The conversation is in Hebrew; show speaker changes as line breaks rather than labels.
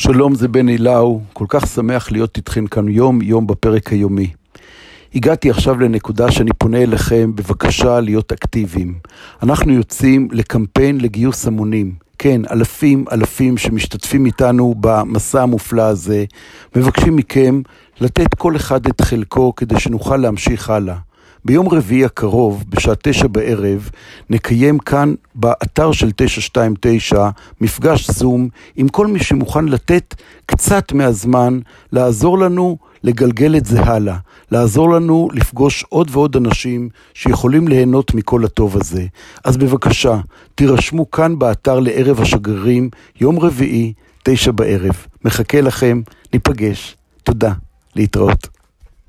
שלום, זה בני לאו, כל כך שמח להיות איתכם כאן יום-יום בפרק היומי. הגעתי עכשיו לנקודה שאני פונה אליכם, בבקשה להיות אקטיביים. אנחנו יוצאים לקמפיין לגיוס המונים. כן, אלפים אלפים שמשתתפים איתנו במסע המופלא הזה, מבקשים מכם לתת כל אחד את חלקו כדי שנוכל להמשיך הלאה. ביום רביעי הקרוב, בשעה תשע בערב, נקיים כאן באתר של 929 מפגש זום עם כל מי שמוכן לתת קצת מהזמן, לעזור לנו לגלגל את זה הלאה, לעזור לנו לפגוש עוד ועוד אנשים שיכולים ליהנות מכל הטוב הזה. אז בבקשה, תירשמו כאן באתר לערב השגרירים, יום רביעי, תשע בערב. מחכה לכם, ניפגש. תודה, להתראות.